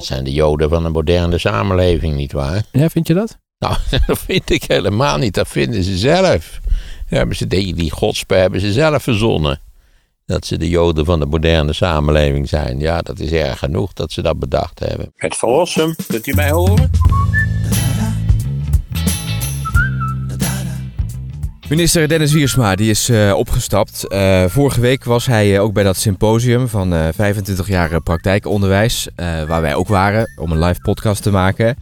Dat zijn de Joden van een moderne samenleving, nietwaar? Ja, vind je dat? Nou, dat vind ik helemaal niet. Dat vinden ze zelf. Hebben ze, die, die godspe hebben ze zelf verzonnen. Dat ze de Joden van de moderne samenleving zijn. Ja, dat is erg genoeg dat ze dat bedacht hebben. Het verlossen, kunt u mij horen? Minister Dennis Wiersma die is uh, opgestapt. Uh, vorige week was hij uh, ook bij dat symposium van 25 jaar praktijkonderwijs, waar wij ook waren om een live podcast te maken.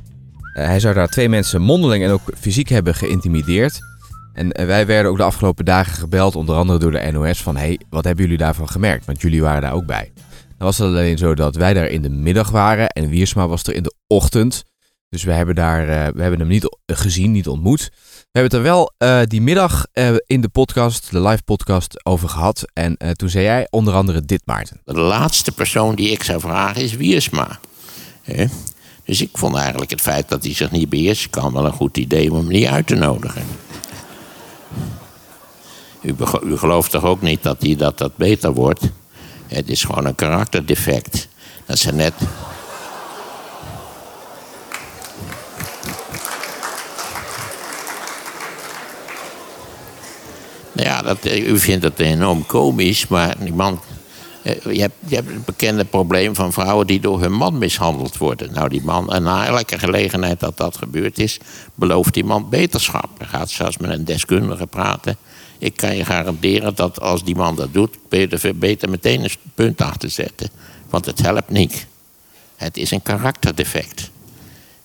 hij zou daar twee mensen mondeling en ook fysiek hebben geïntimideerd. En wij werden ook de afgelopen dagen gebeld, onder andere door de NOS, van hey, wat hebben jullie daarvan gemerkt? Want jullie waren daar ook bij. Dan was het alleen zo dat wij daar in de middag waren en Wiersma was er in de ochtend. Dus we hebben, daar, we hebben hem niet gezien, niet ontmoet. We hebben het er wel uh, die middag uh, in de podcast, de live podcast, over gehad. En uh, toen zei jij onder andere dit, Maarten. De laatste persoon die ik zou vragen is Wiersma. Dus ik vond eigenlijk het feit dat hij zich niet beheerst... kan wel een goed idee om hem niet uit te nodigen. U, u gelooft toch ook niet dat, hij, dat dat beter wordt? Het is gewoon een karakterdefect. Dat ze net... ja, dat, u vindt het enorm komisch, maar die man. Eh, je hebt, je hebt het bekende probleem van vrouwen die door hun man mishandeld worden. Nou, die man, en na elke gelegenheid dat dat gebeurd is, belooft die man beterschap. Hij gaat zelfs met een deskundige praten. Ik kan je garanderen dat als die man dat doet, ben je er beter meteen een punt achter zetten. Want het helpt niet. Het is een karakterdefect.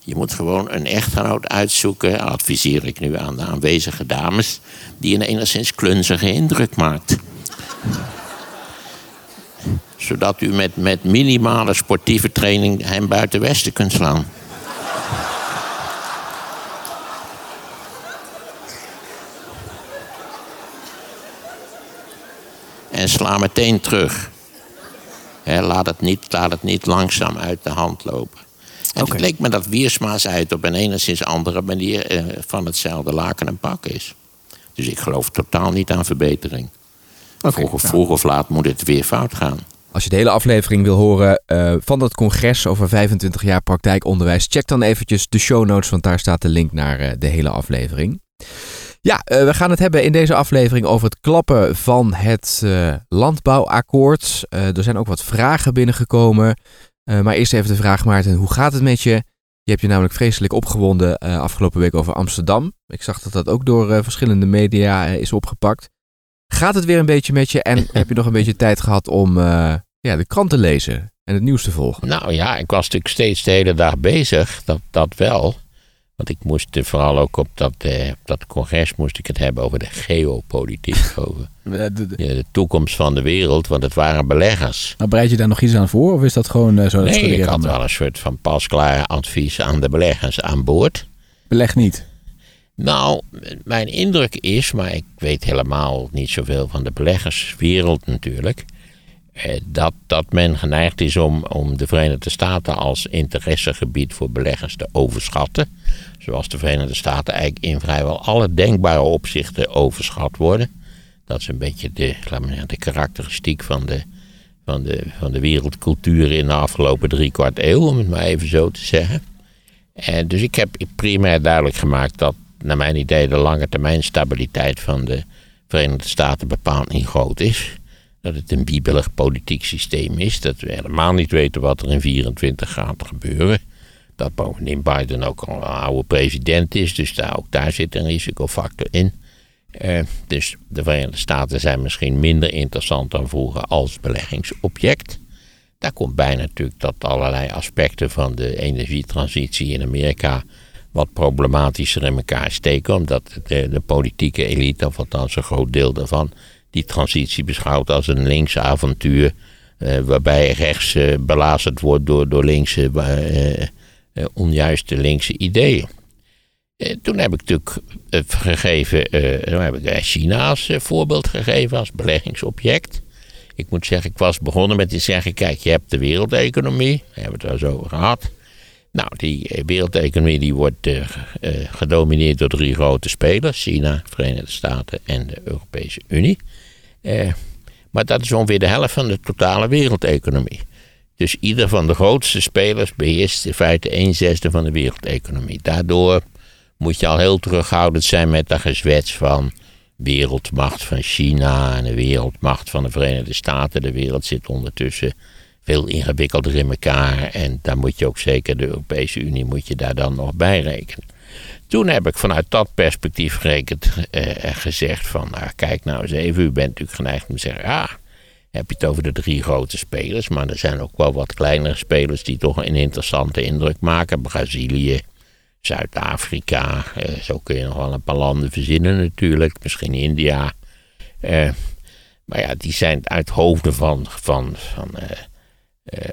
Je moet gewoon een echtgenoot uitzoeken, adviseer ik nu aan de aanwezige dames, die een enigszins klunzige indruk maakt. Zodat u met, met minimale sportieve training hem buiten Westen kunt slaan. En sla meteen terug. laat, het niet, laat het niet langzaam uit de hand lopen. En okay. het leek me dat Wiersma zei op een enigszins andere manier eh, van hetzelfde laken en pak is. Dus ik geloof totaal niet aan verbetering. Okay, vroeg, of, vroeg of laat moet het weer fout gaan. Als je de hele aflevering wil horen uh, van dat congres over 25 jaar praktijkonderwijs, check dan eventjes de show notes, want daar staat de link naar uh, de hele aflevering. Ja, uh, we gaan het hebben in deze aflevering over het klappen van het landbouwakkoord. er zijn ook wat vragen binnengekomen. Uh, maar eerst even de vraag, Maarten, hoe gaat het met je? Je hebt je namelijk vreselijk opgewonden uh, afgelopen week over Amsterdam. Ik zag dat dat ook door uh, verschillende media is opgepakt. Gaat het weer een beetje met je en heb je nog een beetje tijd gehad om ja, de krant te lezen en het nieuws te volgen? Nou ja, ik was natuurlijk steeds de hele dag bezig, dat, dat wel. Want ik moest vooral ook op dat, eh, op dat congres moest ik het hebben over de geopolitiek. over de, de, toekomst van de wereld, want het waren beleggers. Maar bereid je daar nog iets aan voor? Of is dat gewoon uh, zo? Nee, ik had wel een soort van pasklaar advies aan de beleggers aan boord. Beleg niet. Nou, mijn indruk is, maar ik weet helemaal niet zoveel van de beleggerswereld natuurlijk. Eh, dat, dat men geneigd is om, om de Verenigde Staten als interessegebied voor beleggers te overschatten. Zoals de Verenigde Staten eigenlijk in vrijwel alle denkbare opzichten overschat worden. Dat is een beetje de, de karakteristiek van de, van, de, van de wereldcultuur in de afgelopen drie kwart eeuw, om het maar even zo te zeggen. En dus ik heb primair duidelijk gemaakt dat, naar mijn idee, de lange termijn stabiliteit van de Verenigde Staten bepaald niet groot is dat het een biebelig politiek systeem is. Dat we helemaal niet weten wat er in 24 gaat gebeuren. Dat bovendien Biden ook al een oude president is, dus daar, ook daar zit een risicofactor in. Uh, dus de Verenigde Staten zijn misschien minder interessant dan vroeger als beleggingsobject. Daar komt bij natuurlijk dat allerlei aspecten van de energietransitie in Amerika wat problematischer in elkaar steken, omdat de, de politieke elite, of althans een groot deel daarvan, die transitie beschouwt als een linkse avontuur. Uh, waarbij rechts uh, belazerd wordt door, door linkse, uh, onjuiste linkse ideeën. toen heb ik natuurlijk gegeven, toen heb ik China als voorbeeld gegeven, als beleggingsobject. Ik moet zeggen, ik was begonnen met te zeggen: kijk, je hebt de wereldeconomie, we hebben het daar zo over gehad. Nou, die wereldeconomie die wordt gedomineerd door drie grote spelers: China, Verenigde Staten en de Europese Unie. Eh, maar dat is ongeveer de helft van de totale wereldeconomie. Dus ieder van de grootste spelers beheerst in feite een zesde van de wereldeconomie. Daardoor moet je al heel terughoudend zijn met dat gezwets van wereldmacht van China en de wereldmacht van de Verenigde Staten. De wereld zit ondertussen veel ingewikkelder in elkaar. En daar moet je ook zeker, de Europese Unie moet je daar dan nog bij rekenen. Toen heb ik vanuit dat perspectief gerekend, eh, gezegd van, nou, kijk nou eens even, u bent natuurlijk geneigd om te zeggen, ja, heb je het over de drie grote spelers, maar er zijn ook wel wat kleinere spelers die toch een interessante indruk maken. Brazilië, Zuid-Afrika, eh, zo kun je nog wel een paar landen verzinnen natuurlijk, misschien India. Eh, maar ja, die zijn uit hoofden van, van, van eh,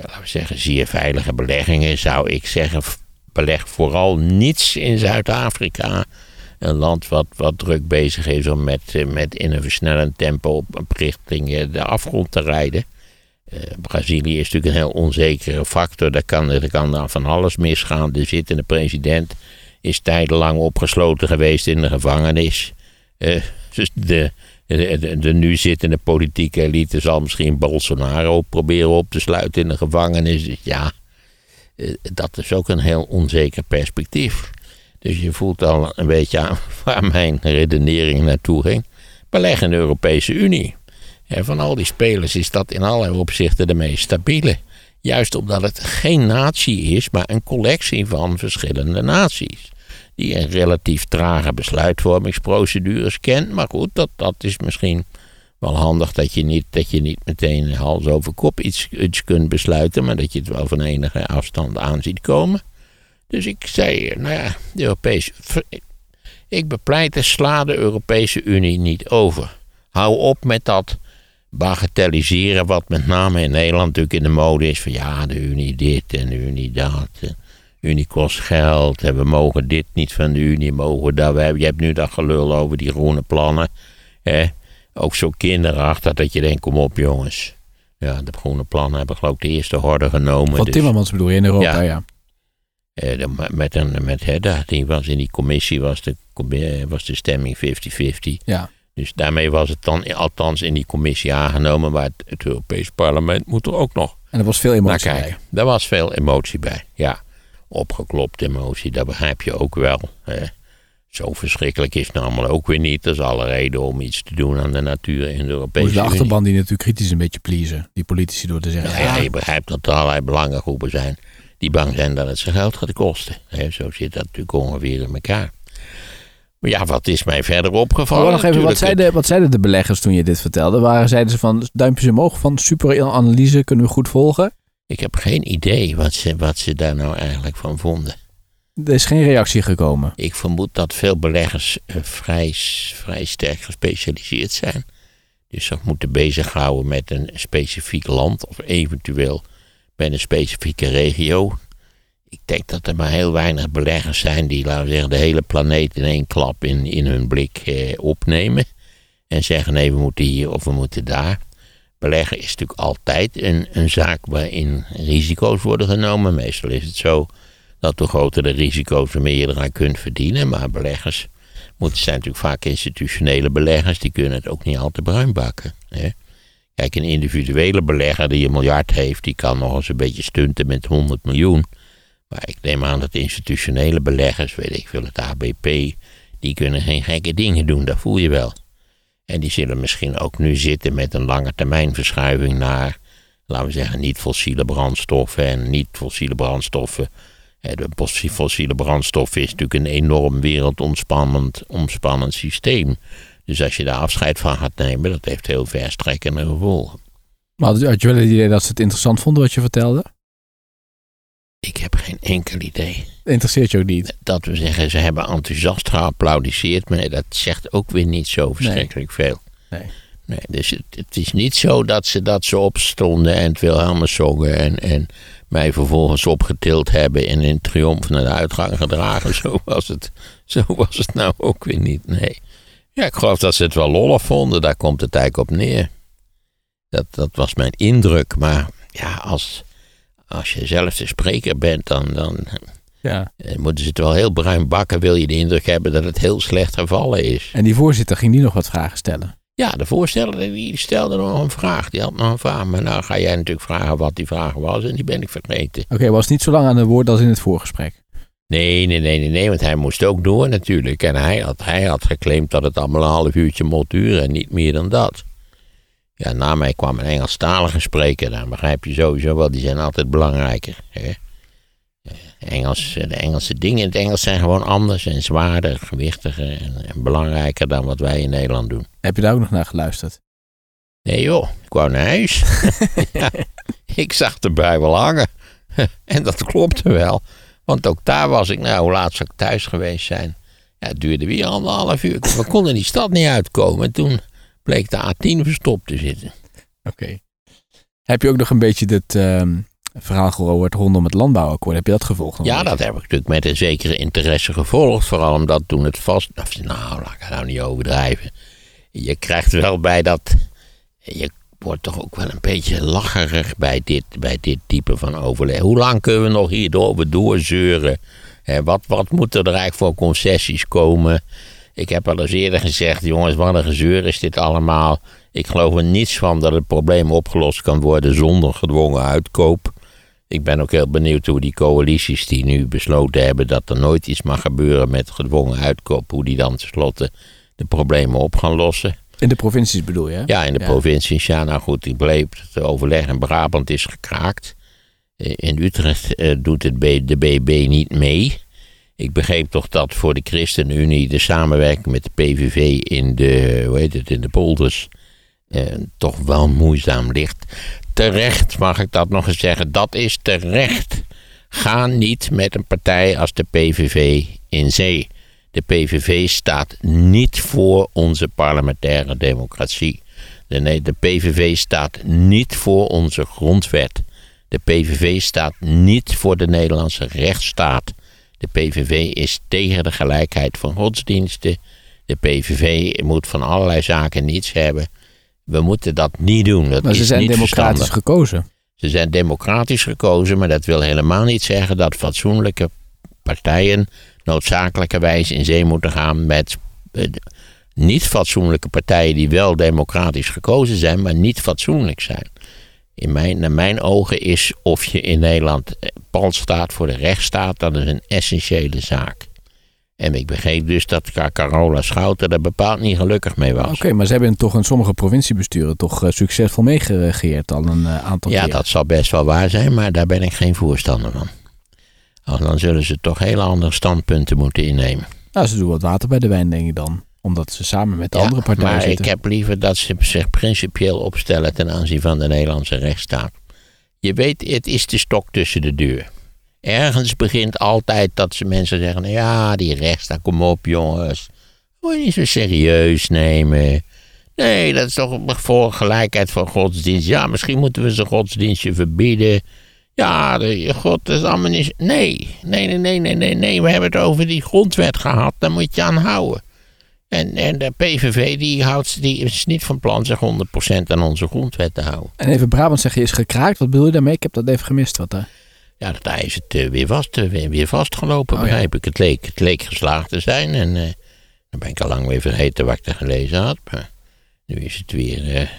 laten we zeggen, zeer veilige beleggingen, zou ik zeggen, beleg vooral niets in Zuid-Afrika. Een land wat, wat druk bezig is om met, eh, met in een versnellend tempo op richting eh, de afgrond te rijden. Uh, Brazilië is natuurlijk een heel onzekere factor. Daar kan, er kan dan van alles misgaan. De zittende president is tijdenlang opgesloten geweest in de gevangenis. Dus de, de, de, nu zittende politieke elite zal misschien Bolsonaro proberen op te sluiten in de gevangenis. Ja, dat is ook een heel onzeker perspectief. Dus je voelt al een beetje aan waar mijn redenering naartoe ging. Beleg in de Europese Unie. En van al die spelers is dat in allerlei opzichten de meest stabiele. Juist omdat het geen natie is, maar een collectie van verschillende naties. Die een relatief trage besluitvormingsprocedures kent. Maar goed, dat, dat is misschien wel handig dat je niet, dat je niet meteen hals over kop iets, iets kunt besluiten. Maar dat je het wel van enige afstand aan ziet komen. Dus ik zei, nou ja, de Europese. Ik bepleit, sla de Europese Unie niet over. Hou op met dat bagatelliseren, wat met name in Nederland natuurlijk in de mode is. Van ja, de Unie dit en de Unie dat. De Unie kost geld en we mogen dit niet van de Unie, mogen hebben, je hebt nu dat gelul over die groene plannen. Hè? Ook zo kinderachtig dat je denkt, kom op jongens. Ja, de groene plannen hebben geloof ik de eerste horde genomen. Van dus, Timmermans bedoel je in Europa, ja. ja. Eh, met een, met, hè, die was in die commissie was de, was de stemming 50-50. Ja. Dus daarmee was het dan althans in die commissie aangenomen, maar het, het Europees Parlement moet er ook nog. En er was veel emotie bij. Daar was veel emotie bij, ja. Opgeklopt emotie, dat begrijp je ook wel. Hè. Zo verschrikkelijk is het namelijk ook weer niet. Er is alle reden om iets te doen aan de natuur in de Europese Unie. de achterban die natuurlijk kritisch een beetje pleasen, die politici door te zeggen. Ja, ja, je begrijpt dat er allerlei belangengroepen zijn die bang zijn dat het zijn geld gaat kosten. zo zit dat natuurlijk ongeveer in elkaar. Maar ja, wat is mij verder opgevallen? Oh, nog even, wat, zeiden, wat zeiden de beleggers toen je dit vertelde? Waren, zeiden ze van duimpjes omhoog van super analyse, kunnen we goed volgen? Ik heb geen idee wat ze, wat ze daar nou eigenlijk van vonden. Er is geen reactie gekomen. Ik vermoed dat veel beleggers uh, vrij, vrij sterk gespecialiseerd zijn. Dus zich moeten bezighouden met een specifiek land of eventueel bij een specifieke regio. Ik denk dat er maar heel weinig beleggers zijn die, laten zeggen, de hele planeet in één klap in, in hun blik eh, opnemen. En zeggen nee, we moeten hier of we moeten daar. Beleggen is natuurlijk altijd een, een zaak waarin risico's worden genomen. Meestal is het zo dat hoe groter de risico's, hoe meer je eraan kunt verdienen. Maar beleggers moeten, zijn natuurlijk vaak institutionele beleggers, die kunnen het ook niet al te bruin bakken. Hè? Kijk, een individuele belegger die een miljard heeft, die kan nog eens een beetje stunten met 100 miljoen. Maar ik neem aan dat institutionele beleggers, weet ik veel, het ABP, die kunnen geen gekke dingen doen, dat voel je wel. En die zullen misschien ook nu zitten met een lange termijn verschuiving naar, laten we zeggen, niet fossiele brandstoffen en niet fossiele brandstoffen. De fossiele brandstof is natuurlijk een enorm wereldomspannend omspannend systeem. Dus als je daar afscheid van gaat nemen, dat heeft heel verstrekkende gevolgen. Maar had je wel het idee dat ze het interessant vonden wat je vertelde? Ik heb geen enkel idee. Interesseert je ook niet? Dat we zeggen, ze hebben enthousiast geapplaudiseerd, maar dat zegt ook weer niet zo verschrikkelijk veel. Nee. Nee dus het, het, is niet zo dat ze dat ze opstonden en het Wilhelmus zongen en, en mij vervolgens opgetild hebben en in triomf naar de uitgang gedragen. Zo was het, zo was het nou ook weer niet, nee. Ja, ik geloof dat ze het wel lollig vonden. Daar komt het eigenlijk op neer. Dat, dat was mijn indruk. Maar ja, als, als je zelf de spreker bent, dan, dan ja. Eh, moeten ze het wel heel bruin bakken. Wil je de indruk hebben dat het heel slecht gevallen is. En die voorzitter ging die nog wat vragen stellen? Ja, de voorsteller die stelde nog een vraag. Die had nog een vraag. Maar nou ga jij natuurlijk vragen wat die vraag was. En die ben ik vergeten. Oké, was niet zo lang aan de woord als in het voorgesprek. Nee, nee, nee, nee, nee. Want hij moest ook door natuurlijk. En hij had, hij had geclaimd dat het allemaal een half uurtje mocht duren. En niet meer dan dat. Ja, na mij kwam een Engelstalige spreker. Dan begrijp je sowieso wel. Die zijn altijd belangrijker. Hè? Engels, de Engelse dingen in het Engels zijn gewoon anders en zwaarder, gewichtiger en, en belangrijker dan wat wij in Nederland doen. Heb je daar ook nog naar geluisterd? Nee joh, ik wou naar huis. ja, ik zag de Bijbel hangen. en dat klopte wel. Want ook daar was ik, nou hoe laat zou ik thuis geweest zijn? Ja, het duurde weer anderhalf uur. We konden die stad niet uitkomen. En toen bleek de A10 verstopt te zitten. Oké. Heb je ook nog een beetje dit ehm, verhaal gehoord rondom het landbouwakkoord? Heb je dat gevolgd? Ja, dat heb ik natuurlijk met een zekere interesse gevolgd. Vooral omdat toen het vast... Nou, laat ik het nou niet overdrijven. Je krijgt wel bij dat... Je wordt toch ook wel een beetje lacherig bij dit, bij dit type van overleg. Hoe lang kunnen we nog hierover doorzeuren? Hè, wat, wat moeten er eigenlijk voor concessies komen? Ik heb al eens eerder gezegd, jongens, wat een gezeur is dit allemaal. Ik geloof er niets van dat het probleem opgelost kan worden zonder gedwongen uitkoop. Ik ben ook heel benieuwd hoe die coalities die nu besloten hebben dat er nooit iets mag gebeuren met gedwongen uitkoop, hoe die dan tenslotte de problemen op gaan lossen. In de provincies bedoel je? hè? Ja, in de Ja. provincies. Ja, nou goed, ik bleef het overleg in Brabant is gekraakt. Eh, In Utrecht eh, doet het B- de BB niet mee. Ik begreep toch dat voor de ChristenUnie de samenwerking met de PVV in de, hoe heet het, in de polders eh, toch wel moeizaam ligt. Terecht mag ik dat nog eens zeggen. Dat is terecht. Ga niet met een partij als de PVV in zee. De PVV staat niet voor onze parlementaire democratie. De, nee, de PVV staat niet voor onze grondwet. De PVV staat niet voor de Nederlandse rechtsstaat. De PVV is tegen de gelijkheid van godsdiensten. De PVV moet van allerlei zaken niets hebben. We moeten dat niet doen. Dat Maar ze is zijn niet democratisch verstandig. gekozen. Ze zijn democratisch gekozen, maar dat wil helemaal niet zeggen dat fatsoenlijke partijen noodzakelijkerwijs in zee moeten gaan met eh, niet fatsoenlijke partijen die wel democratisch gekozen zijn, maar niet fatsoenlijk zijn. In mijn, naar mijn ogen is of je in Nederland eh, pal staat voor de rechtsstaat, dat is een essentiële zaak. En ik begreep dus dat Ca- Carola Schouten er bepaald niet gelukkig mee was. Oké, maar ze hebben toch in sommige provinciebesturen toch eh, succesvol meegeregeerd al een eh, aantal Ja, keer. dat zal best wel waar zijn, maar daar ben ik geen voorstander van. Oh, dan zullen ze toch hele andere standpunten moeten innemen. Nou, ze doen wat water bij de wijn, denk ik dan. Omdat ze samen met de Ja, andere partijen maar zitten. ik heb liever dat ze zich principieel opstellen ten aanzien van de Nederlandse rechtsstaat. Je weet, het is de stok tussen de deur. Ergens begint altijd dat ze mensen zeggen: nou ja, die rechtsstaat, kom op jongens. Moet je niet zo serieus nemen. Nee, dat is toch voor gelijkheid van godsdienst. Ja, misschien moeten we ze godsdienstje verbieden. Ja, de, God is allemaal niet. Nee, nee, nee, nee, nee, nee, nee. We hebben het over die grondwet gehad. Daar moet je aan houden. En, en de PVV die, houdt, die is niet van plan zich 100% aan onze grondwet te houden. En even Brabant zeg je is gekraakt. Wat bedoel je daarmee? Ik heb dat even gemist. Wat, eh. Ja, daar is het eh, weer, vast, eh, weer, weer vastgelopen, Oh, ja. begrijp ik. Het leek, het leek geslaagd te zijn. En eh, dan ben ik al lang weer vergeten wat ik er gelezen had. Maar nu is het weer...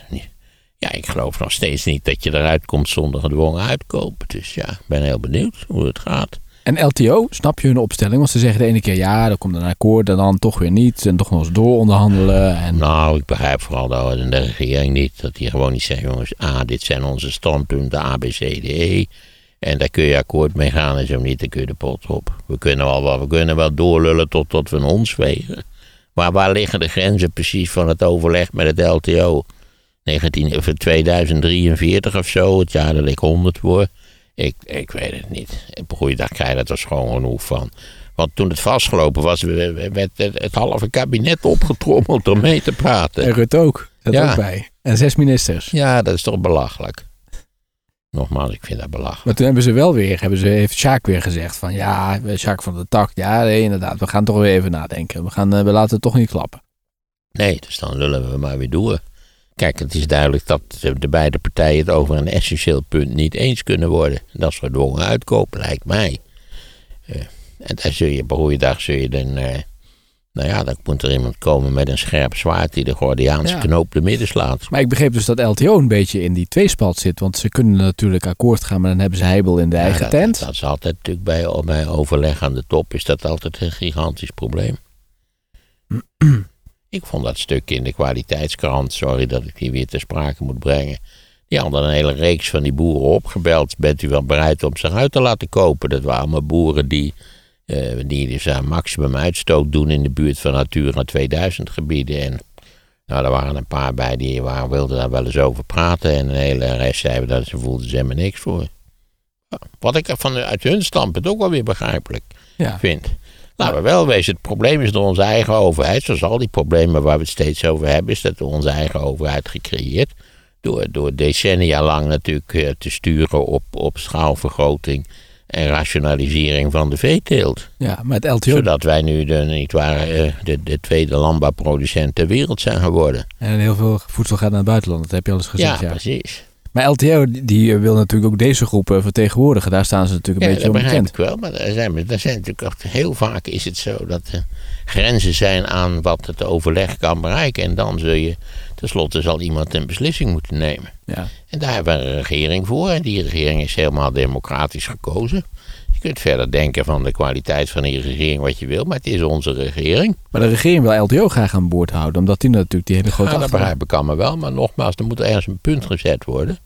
ja, ik geloof nog steeds niet dat je eruit komt zonder gedwongen uitkoop. Dus ja, ik ben heel benieuwd hoe het gaat. En LTO, snap je hun opstelling? Want ze zeggen de ene keer ja, dan komt een akkoord en dan toch weer niet. En toch nog eens door onderhandelen. En... Nou, ik begrijp vooral dat de regering niet. Dat die gewoon niet zeggen, jongens, ah, dit zijn onze standpunten, A, B, C, D, E. En daar kun je akkoord mee gaan en zo niet, dan kun je de pot op. We kunnen wel, we kunnen wel doorlullen tot, tot we ons wegen. Maar waar liggen de grenzen precies van het overleg met het LTO? 19, of 2043 of zo, het jaar dat ik 100 word. Ik, ik weet het niet. Goeiedag, krijg je er dus gewoon genoeg van. Want toen het vastgelopen was, werd het, halve kabinet opgetrommeld om mee te praten. En Rutte ook. Dat Ja. ook bij. En zes ministers. Ja, dat is toch belachelijk. Nogmaals, ik vind dat belachelijk. Maar toen hebben ze wel weer, hebben ze, heeft Sjaak weer gezegd van ja, Sjaak van de Tak, ja nee, inderdaad, we gaan toch weer even nadenken. We, gaan, eh, we laten het toch niet klappen. Nee, dus dan lullen we maar weer door. Kijk, het is duidelijk dat de beide partijen het over een essentieel punt niet eens kunnen worden. Dat is gedwongen uitkoop, lijkt mij. Eh, en daar zul je, op een goede dag zul je dan, eh, Nou ja, dan moet er iemand komen met een scherp zwaard die de Gordiaanse Ja. knoop de midden slaat. Maar ik begreep dus dat LTO een beetje in die tweespalt zit. Want ze kunnen natuurlijk akkoord gaan, maar dan hebben ze heibel in de Ja, eigen dat, tent. Dat is altijd natuurlijk bij, bij overleg aan de top is dat altijd een gigantisch probleem. ik vond dat stuk in de kwaliteitskrant, sorry dat ik die weer ter sprake moet brengen. Die hadden een hele reeks van die boeren opgebeld. Bent u wel bereid om zich uit te laten kopen? Dat waren allemaal boeren die, die dus aan maximum uitstoot doen in de buurt van Natura 2000 gebieden. En nou, er waren een paar bij die waren, wilden daar wel eens over praten. En een hele rest zeiden dat ze voelden ze helemaal niks voor. Wat ik van, uit hun standpunt ook wel weer begrijpelijk Ja. vind. Laten we wel wezen, het probleem is door onze eigen overheid. Zoals al die problemen waar we het steeds over hebben, is dat door onze eigen overheid gecreëerd. Door, door decennia lang natuurlijk eh, te sturen op, op schaalvergroting en rationalisering van de veeteelt. ja, maar het LTO Zodat wij nu de, niet waar, eh, de, de tweede landbouwproducent ter wereld zijn geworden. en heel veel voedsel gaat naar het buitenland. Dat heb je al eens gezegd. ja, Ja, precies. Maar LTO die, wil natuurlijk ook deze groepen vertegenwoordigen. Daar staan ze natuurlijk een Ja, beetje dat begrijp onbekend. ik wel. Maar er zijn, er zijn natuurlijk ook, heel vaak is het zo dat er grenzen zijn aan wat het overleg kan bereiken. En dan zul je, tenslotte zal iemand een beslissing moeten nemen. Ja. En daar hebben we een regering voor. En die regering is helemaal democratisch gekozen. Je kunt verder denken van de kwaliteit van die regering wat je wil. Maar het is onze regering. Maar de regering wil LTO graag aan boord houden. Omdat die natuurlijk die hele grote Ja, dat begrijp ik allemaal wel. Maar nogmaals, er moet ergens een punt gezet worden.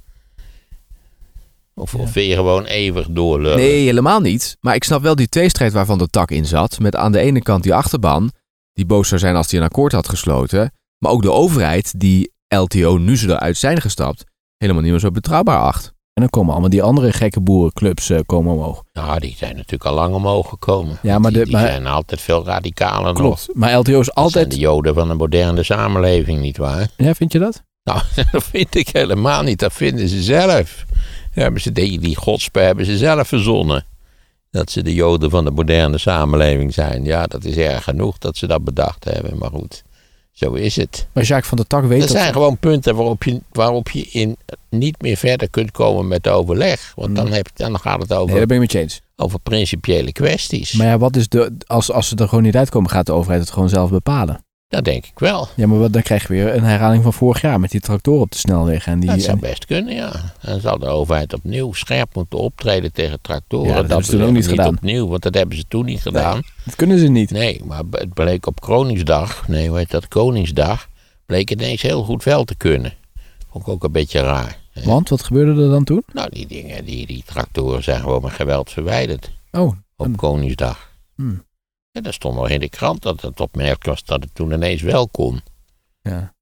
Of, of wil je gewoon eeuwig doorlullen? Nee, helemaal niet. Maar ik snap wel die tweestrijd waarvan de tak in zat. Met aan de ene kant die achterban, die boos zou zijn als hij een akkoord had gesloten. Maar ook de overheid, die LTO nu ze eruit zijn gestapt, helemaal niet meer zo betrouwbaar acht. En dan komen allemaal die andere gekke boerenclubs eh, komen omhoog. Nou, die zijn natuurlijk al lang omhoog gekomen. Ja, maar die, de- die maar- zijn altijd veel radicaler nog. Klopt. Maar LTO is Dat zijn altijd... de joden van een moderne samenleving, nietwaar? Ja, vind je dat? Nou, dat vind ik helemaal niet. Dat vinden ze zelf. Ja, hebben ze die, die godspe hebben ze zelf verzonnen. Dat ze de joden van de moderne samenleving zijn. Ja, dat is erg genoeg dat ze dat bedacht hebben. Maar goed, zo is het. Maar Jacques van der Tak weet Er dat... zijn gewoon punten waarop je, waarop je in niet meer verder kunt komen met overleg. Want dan, heb, dan gaat het over, Nee, daar ben ik met je eens. over principiële kwesties. Maar ja, wat is de... Als, als ze er gewoon niet uitkomen, gaat de overheid het gewoon zelf bepalen. Dat denk ik wel. Ja, maar wat, dan krijg je weer een herhaling van vorig jaar met die tractoren op de snelweg. En die, Dat zou best kunnen, ja. Dan zal de overheid opnieuw scherp moeten optreden tegen tractoren. Ja, dat hebben ze toen ook niet gedaan. opnieuw, want dat hebben ze toen niet gedaan. dat kunnen ze niet. Nee, maar het bleek op Koningsdag, nee, hoe heet dat, Koningsdag, bleek het ineens heel goed wel te kunnen. Vond ik ook een beetje raar. hè. Want, wat gebeurde er dan toen? Nou, die dingen, die, die tractoren zijn gewoon met geweld verwijderd Oh, op. Koningsdag. Hmm. En daar stond nog in de krant dat het opmerkelijk was dat het toen ineens wel kon. ja.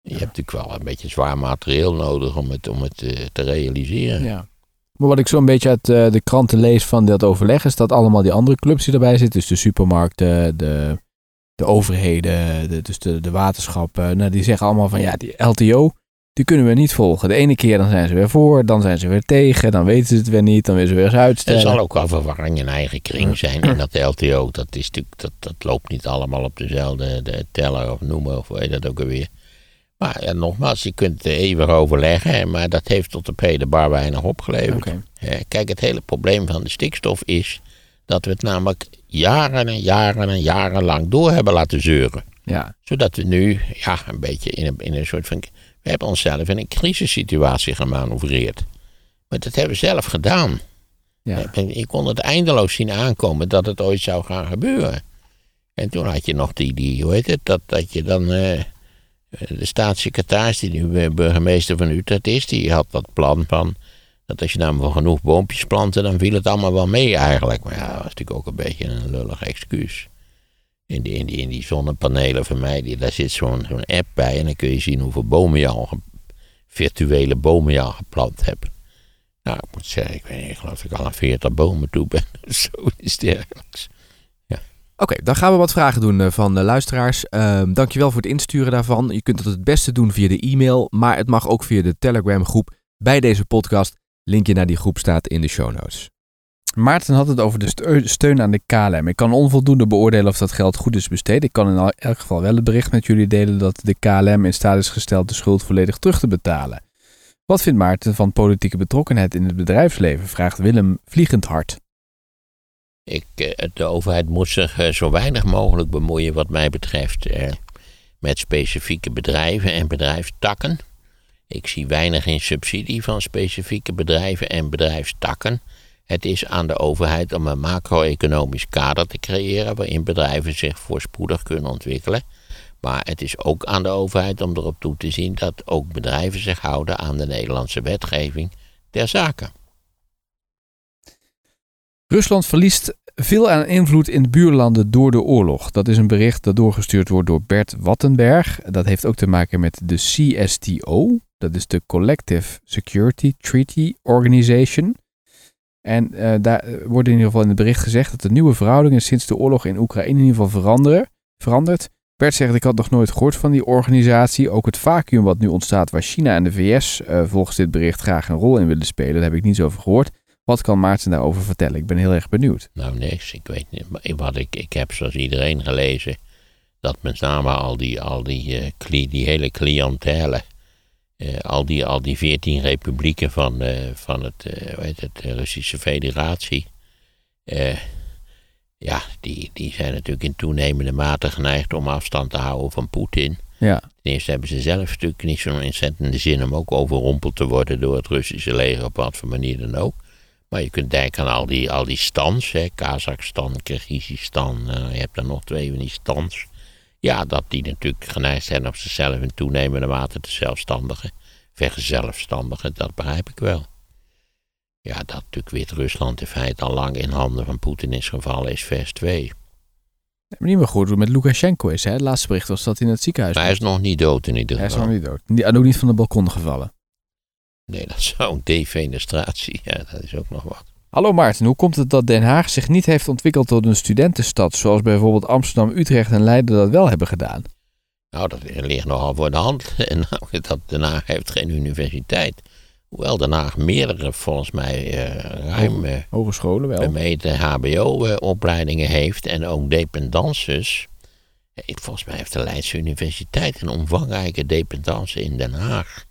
Je hebt natuurlijk wel een beetje zwaar materieel nodig om het, om het eh, te realiseren. ja. Maar wat ik zo'n beetje uit eh, de kranten lees van dat overleg... is dat allemaal die andere clubs die erbij zitten... dus de supermarkten, de, de overheden, de, dus de, de waterschappen... Nou, die zeggen allemaal van ja, die LTO... die kunnen we niet volgen. De ene keer dan zijn ze weer voor, dan zijn ze weer tegen... dan weten ze het weer niet, dan willen ze weer eens Er uitstellen. zal ook wel verwarring in eigen kring zijn in dat LTO. Dat, is natuurlijk, dat, dat loopt niet allemaal op dezelfde de teller of noemen of weet dat ook alweer. Maar ja, nogmaals, je kunt er eeuwig overleggen, maar dat heeft tot op heden bar weinig opgeleverd. Kijk, het hele probleem van de stikstof is dat we het namelijk jaren en jaren en jaren lang door hebben laten zeuren. Ja, Zodat we nu ja, een beetje in een, in een soort van. We hebben onszelf in een crisissituatie gemanoeuvreerd. Maar dat hebben we zelf gedaan. ja. Ik kon het eindeloos zien aankomen dat het ooit zou gaan gebeuren. En toen had je nog die, die hoe heet het, dat, dat je dan, eh, de staatssecretaris die nu eh, burgemeester van Utrecht is, die had dat plan van, dat als je nou maar genoeg boompjes plantte, dan viel het allemaal wel mee eigenlijk. Maar ja, dat was natuurlijk ook een beetje een lullig excuus. In die, die, die zonnepanelen van mij, die, daar zit zo'n app bij en dan kun je zien hoeveel bomen je al, virtuele bomen je al geplant hebt. Nou, ik moet zeggen, ik weet niet, ik geloof dat ik al aan 40 bomen toe ben. Zoiets dergelijks. Oké, dan gaan we wat vragen doen eh, van de luisteraars. Ehm dankjewel voor het insturen daarvan. Je kunt het het beste doen via de e-mail, maar het mag ook via de Telegram groep bij deze podcast. Linkje naar die groep staat in de show notes. Maarten had het over de steu- steun aan de KLM. Ik kan onvoldoende beoordelen of dat geld goed is besteed. Ik kan in elk geval wel het bericht met jullie delen dat de KLM in staat is gesteld de schuld volledig terug te betalen. Wat vindt Maarten van politieke betrokkenheid in het bedrijfsleven? Vraagt Willem vliegend hard. Eh, de overheid moet zich eh, zo weinig mogelijk bemoeien, wat mij betreft, eh, met specifieke bedrijven en bedrijfstakken. Ik zie weinig in subsidie van specifieke bedrijven en bedrijfstakken. Het is aan de overheid om een macro-economisch kader te creëren waarin bedrijven zich voorspoedig kunnen ontwikkelen. Maar het is ook aan de overheid om erop toe te zien dat ook bedrijven zich houden aan de Nederlandse wetgeving ter zake. Rusland verliest veel aan invloed in de buurlanden door de oorlog. Dat is een bericht dat doorgestuurd wordt door Bert Wattenberg. Dat heeft ook te maken met de CSTO. Dat is de Collective Security Treaty Organization. En uh, daar wordt in ieder geval in het bericht gezegd dat de nieuwe verhoudingen sinds de oorlog in Oekraïne in ieder geval veranderen, veranderd. Bert zegt, ik had nog nooit gehoord van die organisatie. Ook het vacuüm wat nu ontstaat waar China en de VS uh, volgens dit bericht graag een rol in willen spelen, daar heb ik niets over gehoord. Wat kan Maarten daarover vertellen? Ik ben heel erg benieuwd. Nou, niks. Ik weet niet. Wat ik, ik heb zoals iedereen gelezen dat met name al die, al die, die hele cliëntele, uh, al, die, al die veertien republieken van, uh, van het, hoe heet het, de Russische Federatie, ja, die, die zijn natuurlijk in toenemende mate geneigd om afstand te houden van Poetin. Ja. Ten eerste hebben ze zelf natuurlijk niet zo'n ontzettende zin om ook overrompeld te worden door het Russische leger op wat voor manier dan ook. Maar je kunt denken aan al die, al die stands, hè, Kazachstan, Kyrgyzstan, uh, je hebt er nog twee van die stands. Ja, dat die natuurlijk geneigd zijn op zichzelf in toenemende mate te zelfstandigen, vergezelfstandigen, dat begrijp ik wel. Ja, dat natuurlijk Wit-Rusland in feite al lang in handen van Poetin is gevallen, is vers 2. Ik heb niet meer goed hoe het met Lukashenko is. Hè? Het laatste bericht was dat hij in het ziekenhuis Maar hij is nog niet dood in ieder Hij is geval. nog niet dood. En ook niet van de balkon gevallen. Nee, dat zou een defenestratie, ja, dat is ook nog wat. Hallo Maarten, hoe komt het dat Den Haag zich niet heeft ontwikkeld tot een studentenstad, zoals bijvoorbeeld Amsterdam, Utrecht en Leiden dat wel hebben gedaan? Nou, dat ligt nogal voor de hand. En nou, dat Den Haag heeft geen universiteit. Hoewel Den Haag meerdere, volgens mij, eh, ruim eh, Hogescholen wel. bemeten HBO-opleidingen heeft en ook dependances. Eh, Volgens mij heeft de Leidse Universiteit een omvangrijke dependance in Den Haag.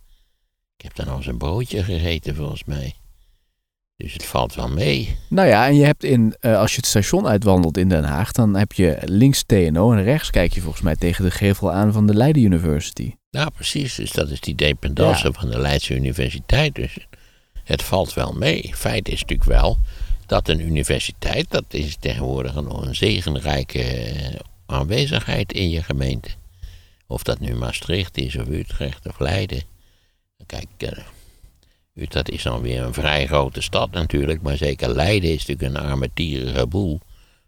Ik heb daar nog eens een broodje gegeten, volgens mij. Dus het valt wel mee. Nou ja, en je hebt in, eh, als je het station uitwandelt in Den Haag, dan heb je links TNO en rechts kijk je volgens mij tegen de gevel aan van de Leiden University. Nou, precies. Dus dat is die dependance Ja. van de Leidse Universiteit. Dus het valt wel mee. Feit is natuurlijk wel dat een universiteit, dat is tegenwoordig een, een zegenrijke eh, aanwezigheid in je gemeente. Of dat nu Maastricht is, of Utrecht, of Leiden. Kijk, eh, Utrecht is dan weer een vrij grote stad natuurlijk, maar zeker Leiden is natuurlijk een armetierige boel.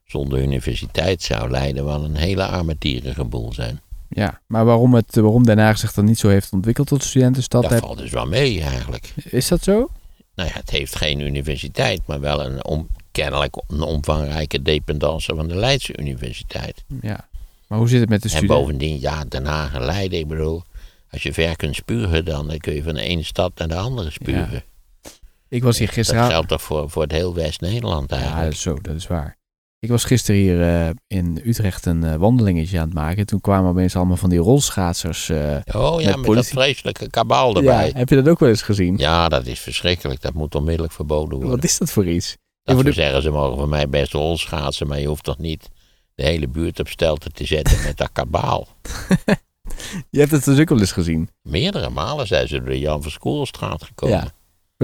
Zonder universiteit zou Leiden wel een hele armetierige boel zijn. Ja, maar waarom, het, waarom Den Haag zich dan niet zo heeft ontwikkeld tot studentenstad, Dat heb- valt dus wel mee eigenlijk. is dat zo? Nou ja, het heeft geen universiteit, maar wel een om, kennelijk een omvangrijke dependance van de Leidse Universiteit. Ja. Maar hoe zit het met de En studenten? bovendien, ja, Den Haag en Leiden, ik bedoel, als je ver kunt spugen, dan kun je van de ene stad naar de andere spugen. Ik was hier Dat gisteren... geldt toch voor, voor het heel West-Nederland Ja, eigenlijk. dat is zo, dat is waar. Ik was gisteren hier eh, in Utrecht een eh, wandelingetje aan het maken. Toen kwamen opeens allemaal van die rolschaatsers. eh, oh ja, met dat vreselijke kabaal ja, erbij. Ja. heb je dat ook wel eens gezien? dat is verschrikkelijk. Dat moet onmiddellijk verboden worden. Wat is dat voor iets? Dat Ja, de- zeggen, ze mogen van mij best rolschaatsen, maar je hoeft toch niet de hele buurt op stelte te zetten met dat kabaal. Je hebt het dus ook wel eens gezien. Meerdere malen zijn ze door de Jan van Schoolstraat gekomen. Ja, Voor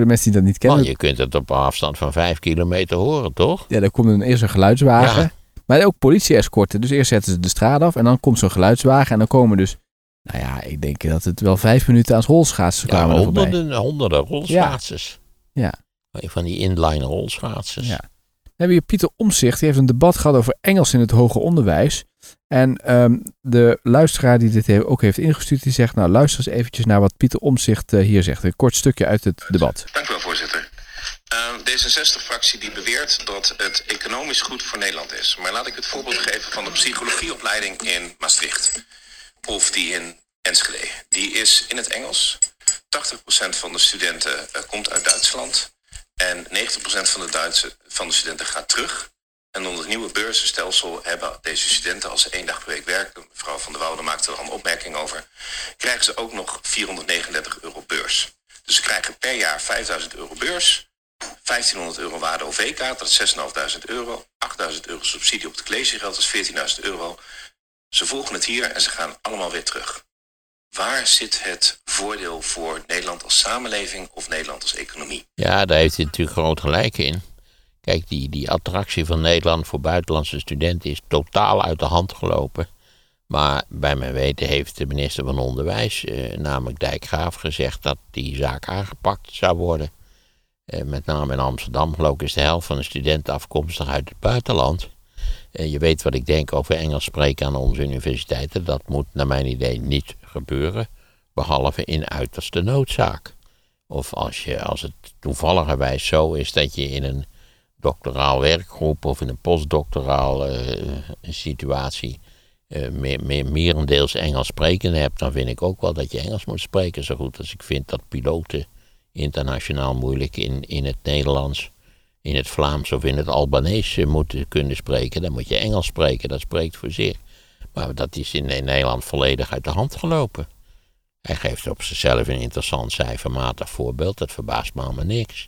de mensen die dat niet kennen. Want je kunt het op een afstand van vijf kilometer horen, toch? Ja, daar komt een, eerst een geluidswagen. Ja. Maar ook politie-escorten. Dus eerst zetten ze de straat af en dan komt zo'n geluidswagen. En dan komen dus, nou ja, ik denk dat het wel vijf minuten aan rolschaatsen Ja, kwamen voorbij. honderden, honderden rolschaatsers. Ja. Van die inline rolschaatsers. Ja. We hebben hier Pieter Omzicht. Die heeft een debat gehad over Engels in het hoger onderwijs. En ehm, de luisteraar die dit ook heeft ingestuurd, die zegt, nou luister eens eventjes naar wat Pieter Omzicht eh, hier zegt. Een kort stukje uit het debat. Dank u wel, voorzitter. Uh, D66-fractie die beweert dat het economisch goed voor Nederland is. Maar laat ik het voorbeeld geven van de psychologieopleiding in Maastricht. Of die in Enschede. Die is in het Engels. 80% van de studenten uh, komt uit Duitsland. En 90% van de, Duitse, van de studenten gaat terug. En onder het nieuwe beurzenstelsel hebben deze studenten, als ze één dag per week werken, mevrouw Van der Woude maakte er al een opmerking over, krijgen ze ook nog 439 euro beurs. Dus ze krijgen per jaar 5000 euro beurs, 1500 euro waarde OV-kaart, dat is 6.500 euro, 8.000 euro subsidie op het collegegeld, dat is 14.000 euro. Ze volgen het hier en ze gaan allemaal weer terug. Waar zit het voordeel voor Nederland als samenleving of Nederland als economie? Ja, daar heeft hij natuurlijk groot gelijk in. Kijk, die, die attractie van Nederland voor buitenlandse studenten is totaal uit de hand gelopen. Maar bij mijn weten heeft de minister van Onderwijs, eh, namelijk Dijkgraaf, gezegd dat die zaak aangepakt zou worden. Eh, met name in Amsterdam, geloof ik, is de helft van de studenten afkomstig uit het buitenland. Eh, je weet wat ik denk over Engels spreken aan onze universiteiten. Dat moet naar mijn idee niet gebeuren, behalve in uiterste noodzaak. Of als, je, als het toevalligerwijs zo is dat je in een doctoraal werkgroep of in een postdoctoraal eh, situatie uh, meer, meer, merendeels Engels sprekende hebt, dan vind ik ook wel dat je Engels moet spreken. Zo goed als ik vind dat piloten internationaal moeilijk in, in het Nederlands, in het Vlaams of in het Albanees moeten kunnen spreken, dan moet je Engels spreken. Dat spreekt voor zich. Maar dat is in Nederland volledig uit de hand gelopen. Hij geeft op zichzelf een interessant cijfermatig voorbeeld. Dat verbaast me allemaal niks.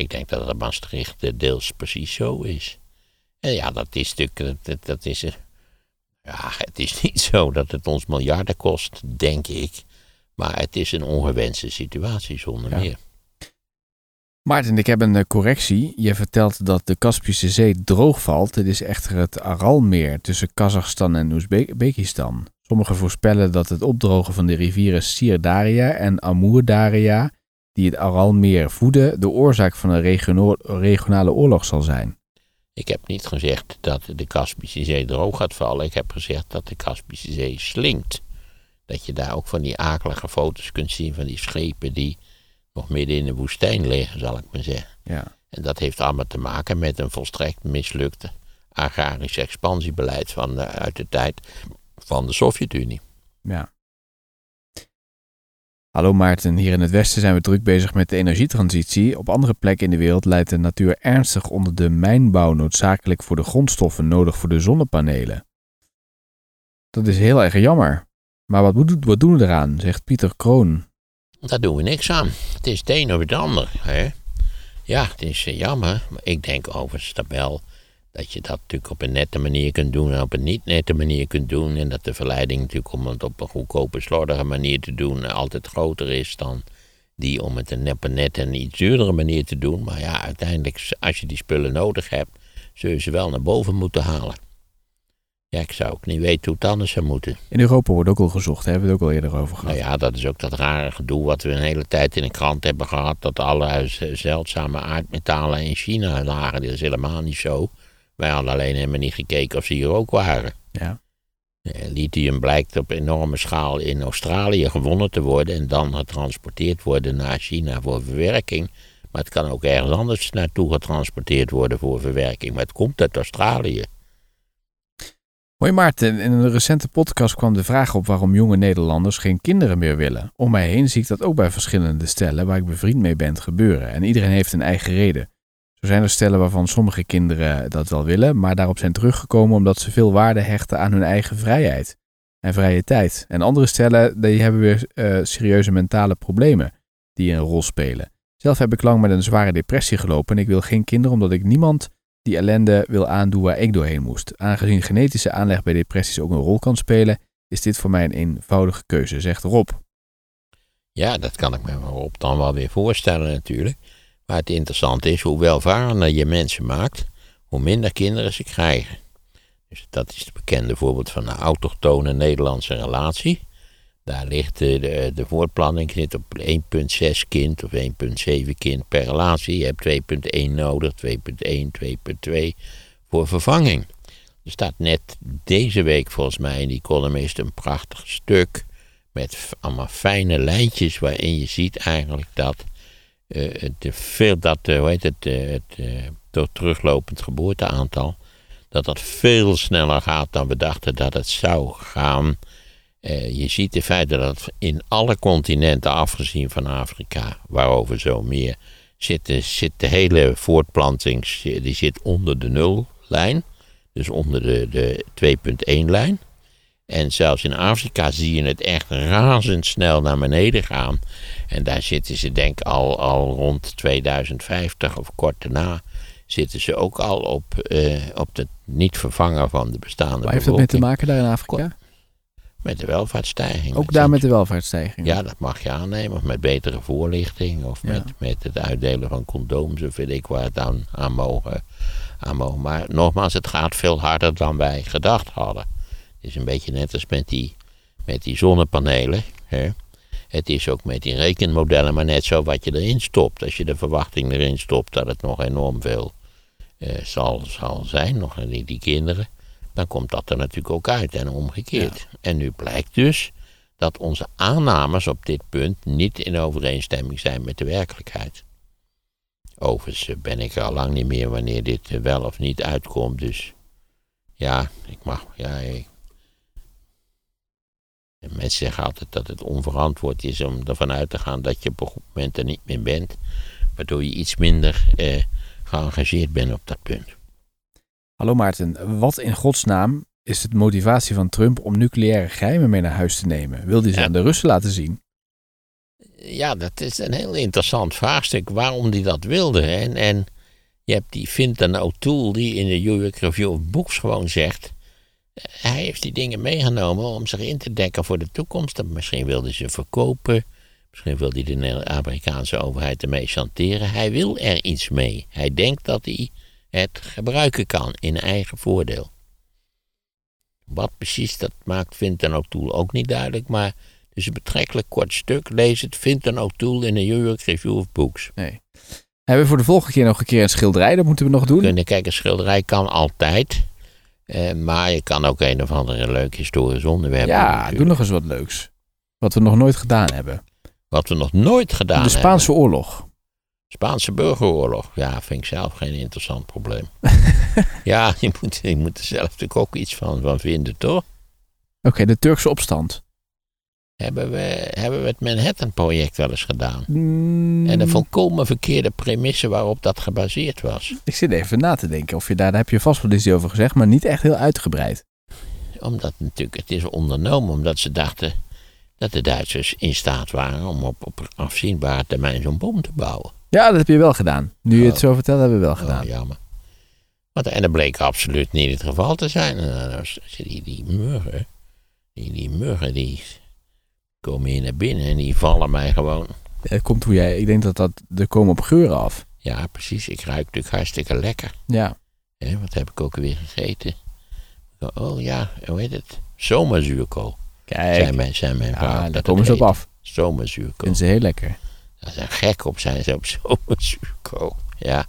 Ik denk dat het Maastricht deels precies zo is. En ja, dat is natuurlijk. Dat, dat is, ja, het is niet zo dat het ons miljarden kost, denk ik. Maar het is een ongewenste situatie zonder meer. Maarten, ik heb een eh, correctie. Je vertelt dat de Kaspische Zee droog valt. Het is echter het Aralmeer tussen Kazachstan en Oezbekistan. Sommigen voorspellen dat het opdrogen van de rivieren Sirdaria en Amurdaria, die het Aralmeer voeden, de oorzaak van een regionale oorlog zal zijn. Ik heb niet gezegd dat de Kaspische Zee droog gaat vallen. Ik heb gezegd dat de Kaspische Zee slinkt. Dat je daar ook van die akelige foto's kunt zien van die schepen die nog midden in de woestijn liggen, zal ik maar zeggen. Ja. En dat heeft allemaal te maken met een volstrekt mislukte agrarisch expansiebeleid van de, uit de tijd van de Sovjet-Unie. Ja. Hallo Maarten, hier in het Westen zijn we druk bezig met de energietransitie. Op andere plekken in de wereld leidt de natuur ernstig onder de mijnbouw noodzakelijk voor de grondstoffen nodig voor de zonnepanelen. Dat is heel erg jammer. Maar wat, wat doen we eraan, zegt Pieter Kroon, daar doen we niks aan. Het is het een of het ander. Hè? Ja, het is eh, jammer. Maar ik denk overigens tabel dat je dat natuurlijk op een nette manier kunt doen en op een niet nette manier kunt doen. En dat de verleiding natuurlijk om het op een goedkope, slordige manier te doen eh, altijd groter is dan die om het op een nette en iets duurdere manier te doen. Maar ja, uiteindelijk, als je die spullen nodig hebt, zul je ze wel naar boven moeten halen. Ja, ik zou ook niet weten hoe het anders zou moeten. In Europa wordt ook al gezocht, hebben we het ook al eerder over gehad. Nou ja, dat is ook dat rare gedoe wat we een hele tijd in de krant hebben gehad. Dat alle zeldzame aardmetalen in China lagen. Dat is helemaal niet zo. Wij hadden alleen helemaal niet gekeken of ze hier ook waren. Ja. Lithium blijkt op enorme schaal in Australië gewonnen te worden en dan getransporteerd worden naar China voor verwerking. Maar het kan ook ergens anders naartoe getransporteerd worden voor verwerking. Maar het komt uit Australië. Hoi Maarten, in een recente podcast kwam de vraag op waarom jonge Nederlanders geen kinderen meer willen. Om mij heen zie ik dat ook bij verschillende stellen waar ik bevriend mee ben gebeuren. En iedereen heeft een eigen reden. Zo zijn er stellen waarvan sommige kinderen dat wel willen, maar daarop zijn teruggekomen omdat ze veel waarde hechten aan hun eigen vrijheid en vrije tijd. En andere stellen die hebben weer uh, serieuze mentale problemen die een rol spelen. Zelf heb ik lang met een zware depressie gelopen en ik wil geen kinderen omdat ik niemand die ellende wil aandoen waar ik doorheen moest. Aangezien genetische aanleg bij depressies ook een rol kan spelen, is dit voor mij een eenvoudige keuze, zegt Rob. Ja, dat kan ik me Rob dan wel weer voorstellen natuurlijk. Maar het interessante is, hoe welvarender je mensen maakt, hoe minder kinderen ze krijgen. Dus dat is het bekende voorbeeld van een autochtone Nederlandse relatie. Daar ligt de, de, de op 1,6 kind of 1,7 kind per relatie. Je hebt 2,1 nodig, 2,1, 2,2 voor vervanging. Er staat net deze week volgens mij in die columnist een prachtig stuk met allemaal fijne lijntjes waarin je ziet eigenlijk dat, uh, de, veel, dat uh, hoe heet het, het uh, teruglopend geboorteaantal, dat dat veel sneller gaat dan we dachten dat het zou gaan. Je ziet de feite dat in alle continenten, afgezien van Afrika, waarover zo meer, zit de, zit de hele voortplanting die zit onder de nullijn. Dus onder de, de 2.1-lijn. En zelfs in Afrika zie je het echt razendsnel naar beneden gaan. En daar zitten ze denk ik al, al rond 2050 of kort daarna zitten ze ook al op, eh, op het niet vervangen van de bestaande Waar heeft dat mee te maken daar in Afrika? Met de welvaartsstijging. Ook daar met de welvaartsstijging. Ja, dat mag je aannemen. Of met betere voorlichting. Of Ja. met, met het uitdelen van condooms. Of weet ik waar het aan, aan, mogen, aan mogen. Maar nogmaals, het gaat veel harder dan wij gedacht hadden. Het is een beetje net als met die, met die zonnepanelen. Hè? Het is ook met die rekenmodellen maar net zo wat je erin stopt. Als je de verwachting erin stopt dat het nog enorm veel eh, zal, zal zijn, nog die, die kinderen, dan komt dat er natuurlijk ook uit en omgekeerd. En nu blijkt dus dat onze aannames op dit punt niet in overeenstemming zijn met de werkelijkheid. Overigens eh, ben ik er al lang niet meer wanneer dit eh, wel of niet uitkomt, dus ja, ik mag, ja, ik, Mensen zeggen altijd dat het onverantwoord is om ervan uit te gaan dat je op een goed moment er niet meer bent. Waardoor je iets minder eh, geëngageerd bent op dat punt. Hallo Maarten, wat in godsnaam is het motivatie van Trump om nucleaire geheimen mee naar huis te nemen? Wil hij ze Ja. aan de Russen laten zien? Ja, dat is een heel interessant vraagstuk waarom hij dat wilde. hè. En, en je hebt die Fintan O'Toole die in de New York Review of Books gewoon zegt... Hij heeft die dingen meegenomen om zich in te dekken voor de toekomst. En Misschien wilde ze verkopen. Misschien wil hij de Amerikaanse overheid ermee chanteren. Hij wil er iets mee. Hij denkt dat hij het gebruiken kan in eigen voordeel. Wat precies dat maakt, vindt dan O'Toole ook niet duidelijk. Maar het is een betrekkelijk kort stuk. Lees het, vindt dan O'Toole in de New York Review of Books. Nee. Hebben we voor de volgende keer nog een keer een schilderij? Dat moeten we nog doen. Kunnen kijken, schilderij kan altijd. Eh, maar je kan ook een of andere leuk historisch onderwerp Ja, natuurlijk. doe nog eens wat leuks. Wat we nog nooit gedaan hebben. Wat we nog nooit gedaan de Spaanse hebben. oorlog. Spaanse burgeroorlog. Ja, vind ik zelf geen interessant probleem. ja, je moet, je moet er zelf natuurlijk ook iets van, van vinden, toch? Oké, de Turkse opstand. Hebben we, hebben we het Manhattan-project wel eens gedaan? Mm, En de volkomen verkeerde premisse waarop dat gebaseerd was. Ik zit even na te denken of je daar, daar heb je vast wel eens over gezegd, maar niet echt heel uitgebreid. Omdat natuurlijk, het is ondernomen omdat ze dachten dat de Duitsers in staat waren om op, op afzienbare termijn zo'n bom te bouwen. Ja, dat heb je wel gedaan. Nu je het Oh. zo vertelt, hebben we wel gedaan. Oh, jammer. Want, en dat bleek absoluut niet het geval te zijn. En dan was- die, die muggen, die, die muggen die komen hier naar binnen en die vallen mij gewoon. Het komt hoe jij, ik denk dat dat, er komen op geuren af. Ja, precies. Ik ruik natuurlijk hartstikke lekker. Ja, wat heb ik ook weer gegeten? Oh ja, hoe heet het? Zomerzuurkool. kijk. Zijn mijn, zijn mijn. Ja, dat daar komen ze op af. Zomerzuurkool. Vinden ze heel lekker. Daar zijn gek op zijn ze op zomerzuurkool. Ja.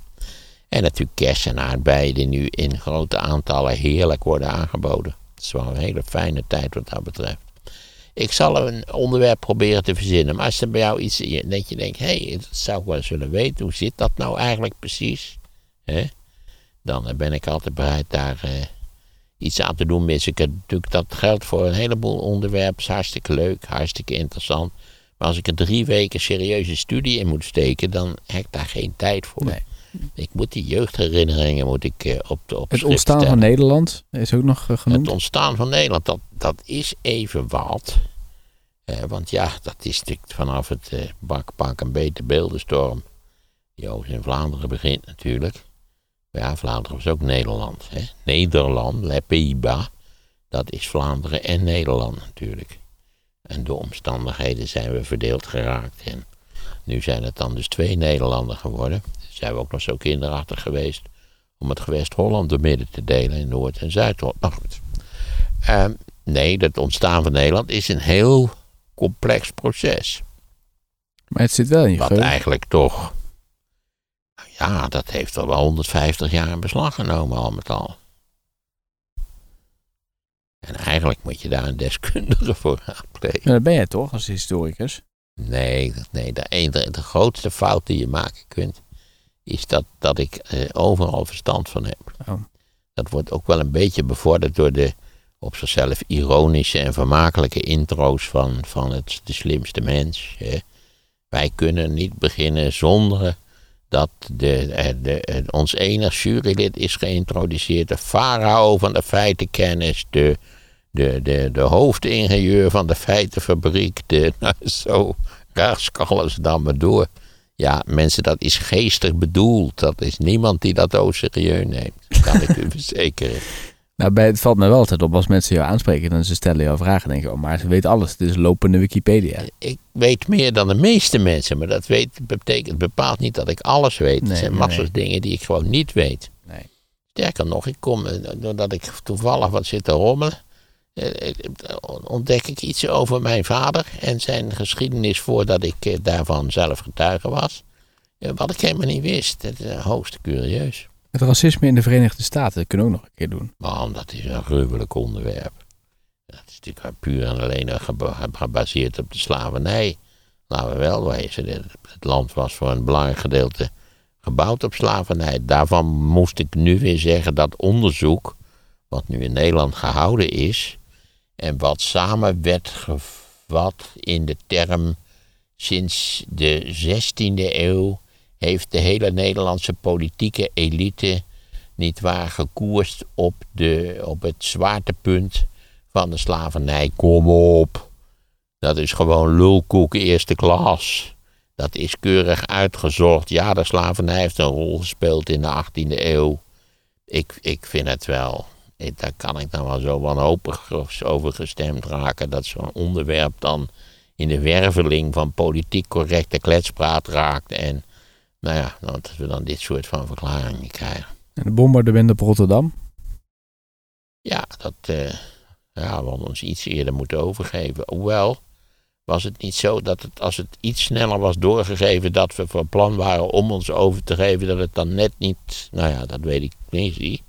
En natuurlijk kersen en aardbeien die nu in grote aantallen heerlijk worden aangeboden. Het is wel een hele fijne tijd wat dat betreft. Ik zal een onderwerp proberen te verzinnen. Maar als er bij jou iets dat je denkt, hé, hey, dat zou ik wel eens willen weten. Hoe zit dat nou eigenlijk precies? Hè? Dan eh, ben ik altijd bereid daar eh, iets aan te doen. Mis ik natuurlijk, dat geldt voor een heleboel onderwerpen. hartstikke leuk, hartstikke interessant. Maar als ik er drie weken serieuze studie in moet steken, dan heb ik daar geen tijd voor. Ik moet die jeugdherinneringen moet ik, eh, op de op Het ontstaan van. Nederland is ook nog eh, genoemd. Het ontstaan van Nederland, dat, dat is even wat. Eh, want ja, dat is natuurlijk vanaf het eh bak, pak een beter beeldenstorm. Die ook in Vlaanderen begint natuurlijk. Maar ja, Vlaanderen was ook Nederland. Hè? Nederland, Les Pays-Bas, dat is Vlaanderen en Nederland natuurlijk. En door omstandigheden zijn we verdeeld geraakt. En nu zijn het dan dus twee Nederlanden geworden. Zijn we ook nog zo kinderachtig geweest om het gewest Holland door midden te delen in Noord- en Zuid-Holland. Nou goed. Ehm, nee, het ontstaan van Nederland is een heel complex proces. Maar het zit wel in je Wat geheugen. eigenlijk toch. nou Ja, dat heeft al wel 150 jaar in beslag genomen, al met al. En eigenlijk moet je daar een deskundige voor raadplegen. Ja, dat ben jij toch, als historicus? Nee, nee de, de, de grootste fout die je maken kunt, is dat, dat ik eh, overal verstand van heb. Oh. Dat wordt ook wel een beetje bevorderd door de op zichzelf ironische en vermakelijke intro's van, van het, de slimste mens. Hè. Wij kunnen niet beginnen zonder dat de, eh, de, eh, ons enig jurylid is geïntroduceerd. De farao van de feitenkennis, de, de, de, de hoofdingenieur van de feitenfabriek. De, nou, zo, daar scallen ze dan maar door. Ja, mensen, dat is geestig bedoeld. Dat is niemand die dat ook serieus neemt. Dat kan ik u verzekeren. Nou, bij, het valt me wel altijd op als mensen jou aanspreken en ze stellen jou vragen. denk je, oh, maar ze weet alles. Het is lopende Wikipedia. Ik weet meer dan de meeste mensen, maar dat weet, betekent bepaalt niet dat ik alles weet. Nee, er zijn massas nee. dingen die ik gewoon niet weet. Nee. Sterker nog, ik kom, eh, doordat ik toevallig wat zit te rommelen, ontdek ik iets over mijn vader en zijn geschiedenis voordat ik eh, daarvan zelf getuige was. Eh, Wat ik helemaal niet wist. Het is eh, hoogst curieus. Het racisme in de Verenigde Staten, dat kunnen we ook nog een keer doen. Man, dat is een gruwelijk onderwerp. Dat is natuurlijk puur en alleen geba- gebaseerd op de slavernij. Laten we wel wezen, het land was voor een belangrijk gedeelte gebouwd op slavernij. Daarvan moest ik nu weer zeggen dat onderzoek, wat nu in Nederland gehouden is, en wat samen werd gevat in de term sinds de 16e eeuw, heeft de hele Nederlandse politieke elite niet waar gekoerst op, de, op het zwaartepunt van de slavernij. Kom op. Dat is gewoon lulkoek eerste klas. Dat is keurig uitgezocht. Ja, de slavernij heeft een rol gespeeld in de 18e eeuw. Ik, ik vind het wel. Ik, daar kan ik dan wel zo wanhopig over gestemd raken. Dat zo'n onderwerp dan in de werveling van politiek correcte kletspraat raakt. En nou ja, dat we dan dit soort van verklaringen krijgen. En de bombardement op Rotterdam. Ja, dat eh, ja, we hadden ons iets eerder moeten overgeven. Hoewel, was het niet zo dat het, als het iets sneller was doorgegeven dat we van plan waren om ons over te geven, dat het dan net niet. Nou ja, dat weet ik niet.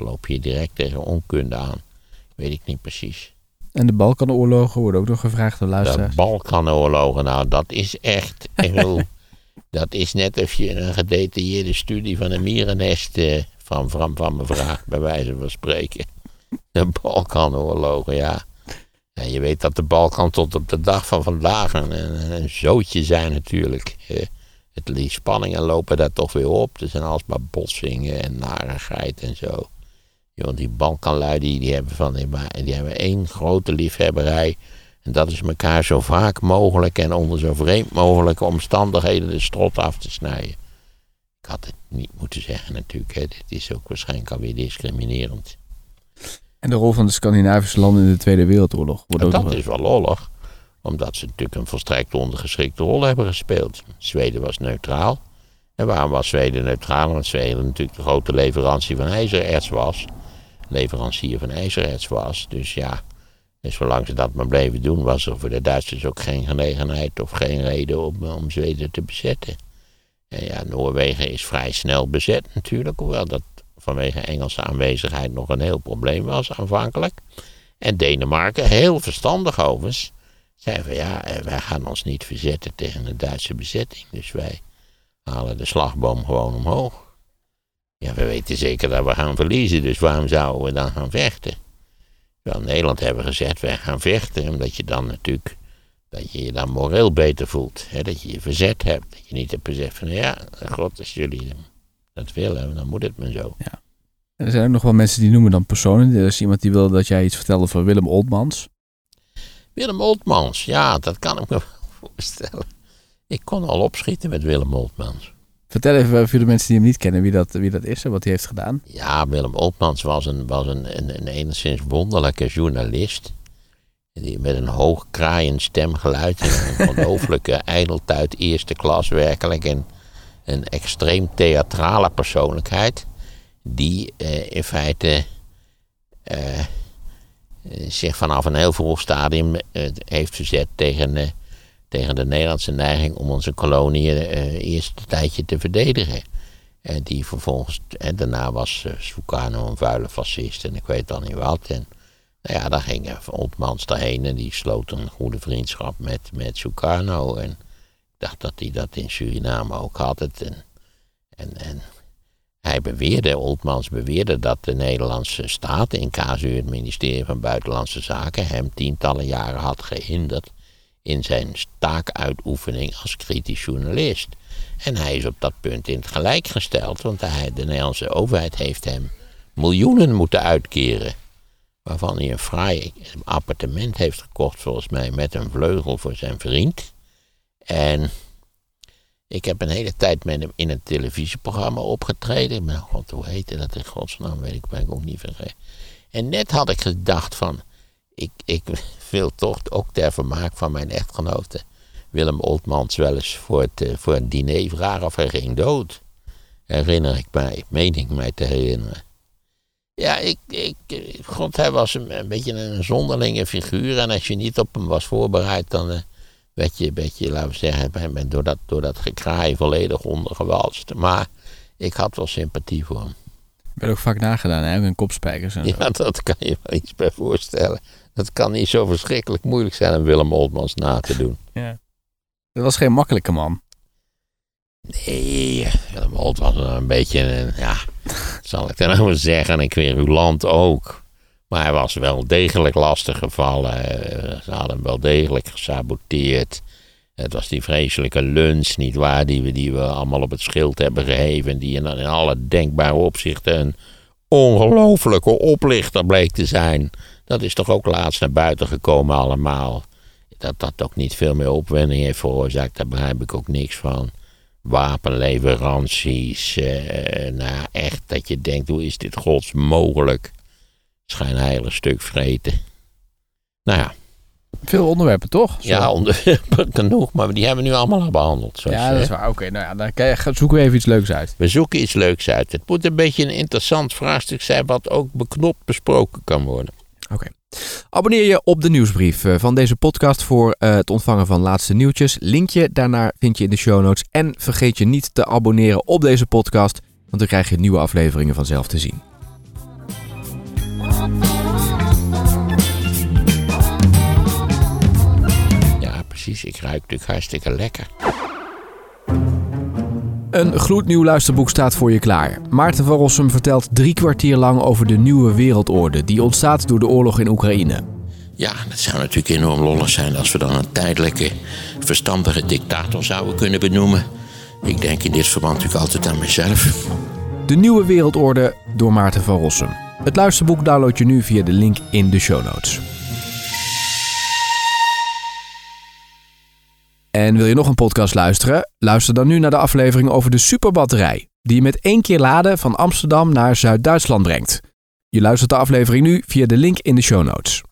Loop hier direct tegen onkunde aan. Weet ik niet precies. En de Balkanoorlogen worden ook nog gevraagd door De luisteraars. Balkanoorlogen, nou, dat is echt. dat is net of je een gedetailleerde studie van een mierennest eh, van, van, van me vraagt, bij wijze van spreken. De Balkanoorlogen, ja. ja. Je weet dat de Balkan tot op de dag van vandaag een, een, een zootje zijn, natuurlijk. Eh, het, die spanningen lopen daar toch weer op. Er zijn alsmaar botsingen en narigheid en zo. Joh, die Balkanlui die, die hebben van die, die hebben één grote liefhebberij. En dat is elkaar zo vaak mogelijk en onder zo vreemd mogelijke omstandigheden de strot af te snijden. Ik had het niet moeten zeggen natuurlijk. Hè. Dit is ook waarschijnlijk alweer discriminerend. En de rol van de Scandinavische landen in de Tweede Wereldoorlog wordt En ook dat nog... is wel lollig. Omdat ze natuurlijk een volstrekt ondergeschikte rol hebben gespeeld. Zweden was neutraal. En waarom was Zweden neutraal? Omdat Zweden natuurlijk de grote leverantie van ijzererts was. Leverancier van ijzererts was. Dus ja, en zolang ze dat maar bleven doen, was er voor de Duitsers ook geen gelegenheid of geen reden om, om Zweden te bezetten. En ja, Noorwegen is vrij snel bezet natuurlijk, hoewel dat vanwege Engelse aanwezigheid nog een heel probleem was aanvankelijk. En Denemarken, heel verstandig overigens, zei van ja, eh, wij gaan ons niet verzetten tegen de Duitse bezetting. Dus wij halen de slagboom gewoon omhoog. Ja, we weten zeker dat we gaan verliezen, dus waarom zouden we dan gaan vechten? Terwijl Nederland hebben gezegd, wij gaan vechten, omdat je dan natuurlijk, dat je je dan moreel beter voelt. Hè? Dat je je verzet hebt, dat je niet hebt gezegd van ja, god, als jullie dat willen, dan moet het maar zo. En er zijn ook nog wel mensen die noemen dan personen. Er is iemand die wil dat jij iets vertelt over Willem Oltmans. Willem Oltmans, ja, dat kan ik me wel voorstellen. Ik kon al opschieten met Willem Oltmans. Vertel even voor de mensen die hem niet kennen wie dat, wie dat is en wat hij heeft gedaan. Ja, Willem Oltmans was een, was een, een, een enigszins wonderlijke journalist. Die met een hoog kraaiend stemgeluid en een ongelooflijke ijdeltuit eerste klas werkelijk. En een extreem theatrale persoonlijkheid. Die eh, in feite eh, eh, zich vanaf een heel vroeg stadium eh, heeft verzet tegen, tegen de Nederlandse neiging om onze koloniën eh, eerst een tijdje te verdedigen. En die vervolgens, en daarna was uh, Sukarno een vuile fascist en ik weet dan niet wat. En nou ja, daar ging Oltmans daarheen en die sloot een goede vriendschap met, met Sukarno. En ik dacht dat hij dat in Suriname ook had. Het. En, en, en hij beweerde, Oltmans beweerde dat de Nederlandse staat in casu het ministerie van Buitenlandse Zaken hem tientallen jaren had gehinderd in zijn taakuitoefening als kritisch journalist. En hij is op dat punt in het gelijk gesteld, want hij, de Nederlandse overheid heeft hem miljoenen moeten uitkeren. Waarvan hij een fraai appartement heeft gekocht, volgens mij, met een vleugel voor zijn vriend. En Ik heb een hele tijd met hem in een televisieprogramma opgetreden. Maar god, hoe heette dat in godsnaam, weet ik, ben ik ook niet vergeten. En net had ik gedacht van, ik, ik wil toch ook ter vermaak van mijn echtgenote Willem Oltmans wel eens voor, het, eh, voor een diner vragen of hij ging dood. Herinner ik mij, meen ik mij te herinneren. Ja, ik, ik, god, hij was een, een beetje een zonderlinge figuur. En als je niet op hem was voorbereid, dan uh, werd je, werd je, laten we zeggen, ben door dat, door dat gekraai volledig ondergewalst. Maar ik had wel sympathie voor hem. Ik ben ook vaak nagedaan, hè? In kopspijkers en Ja, dat kan je wel iets bij voorstellen. Dat kan niet zo verschrikkelijk moeilijk zijn om Willem Oltmans na te doen. Ja. Dat was geen makkelijke man. Nee, Willem Holt was een beetje een, ja, zal ik dan nou zeggen, een querulant ook. Maar hij was wel degelijk lastig gevallen. Eh, Ze hadden hem wel degelijk gesaboteerd. Het was die vreselijke lunch, niet waar, die we, die we allemaal op het schild hebben geheven. Die in, in alle denkbare opzichten een ongelofelijke oplichter bleek te zijn. Dat is toch ook laatst naar buiten gekomen allemaal. Dat dat ook niet veel meer opwending heeft veroorzaakt, daar begrijp ik ook niks van wapenleveranties. eh, nou, echt dat je denkt, hoe is dit gods mogelijk? Schijnheilig stuk vreten. Nou ja, Veel onderwerpen, toch? Zo. ja, onderwerpen genoeg, maar die hebben we nu allemaal al behandeld. zoals ja, dat is waar. Oké, nou ja, dan zoeken we even iets leuks uit. We zoeken iets leuks uit. Het moet een beetje een interessant vraagstuk zijn, wat ook beknopt besproken kan worden. Oké. Abonneer je op de nieuwsbrief eh, van deze podcast voor eh, het ontvangen van laatste nieuwtjes. Linkje daarnaar vind je in de show notes. En vergeet je niet te abonneren op deze podcast, want dan krijg je nieuwe afleveringen vanzelf te zien. Ja, precies. Ik ruik natuurlijk hartstikke lekker. Een gloednieuw luisterboek staat voor je klaar. Maarten van Rossum vertelt drie kwartier lang over de nieuwe wereldorde die ontstaat door de oorlog in Oekraïne. Ja, dat zou natuurlijk enorm lollig zijn als we dan een tijdelijke, verstandige dictator zouden kunnen benoemen. Ik denk in dit verband natuurlijk altijd aan mezelf. De nieuwe wereldorde door Maarten van Rossum. Het luisterboek download je nu via de link in de show notes. En wil je nog een podcast luisteren? Luister dan nu naar de aflevering over de superbatterij, die je met één keer laden van Amsterdam naar Zuid-Duitsland brengt. Je luistert de aflevering nu via de link in de show notes.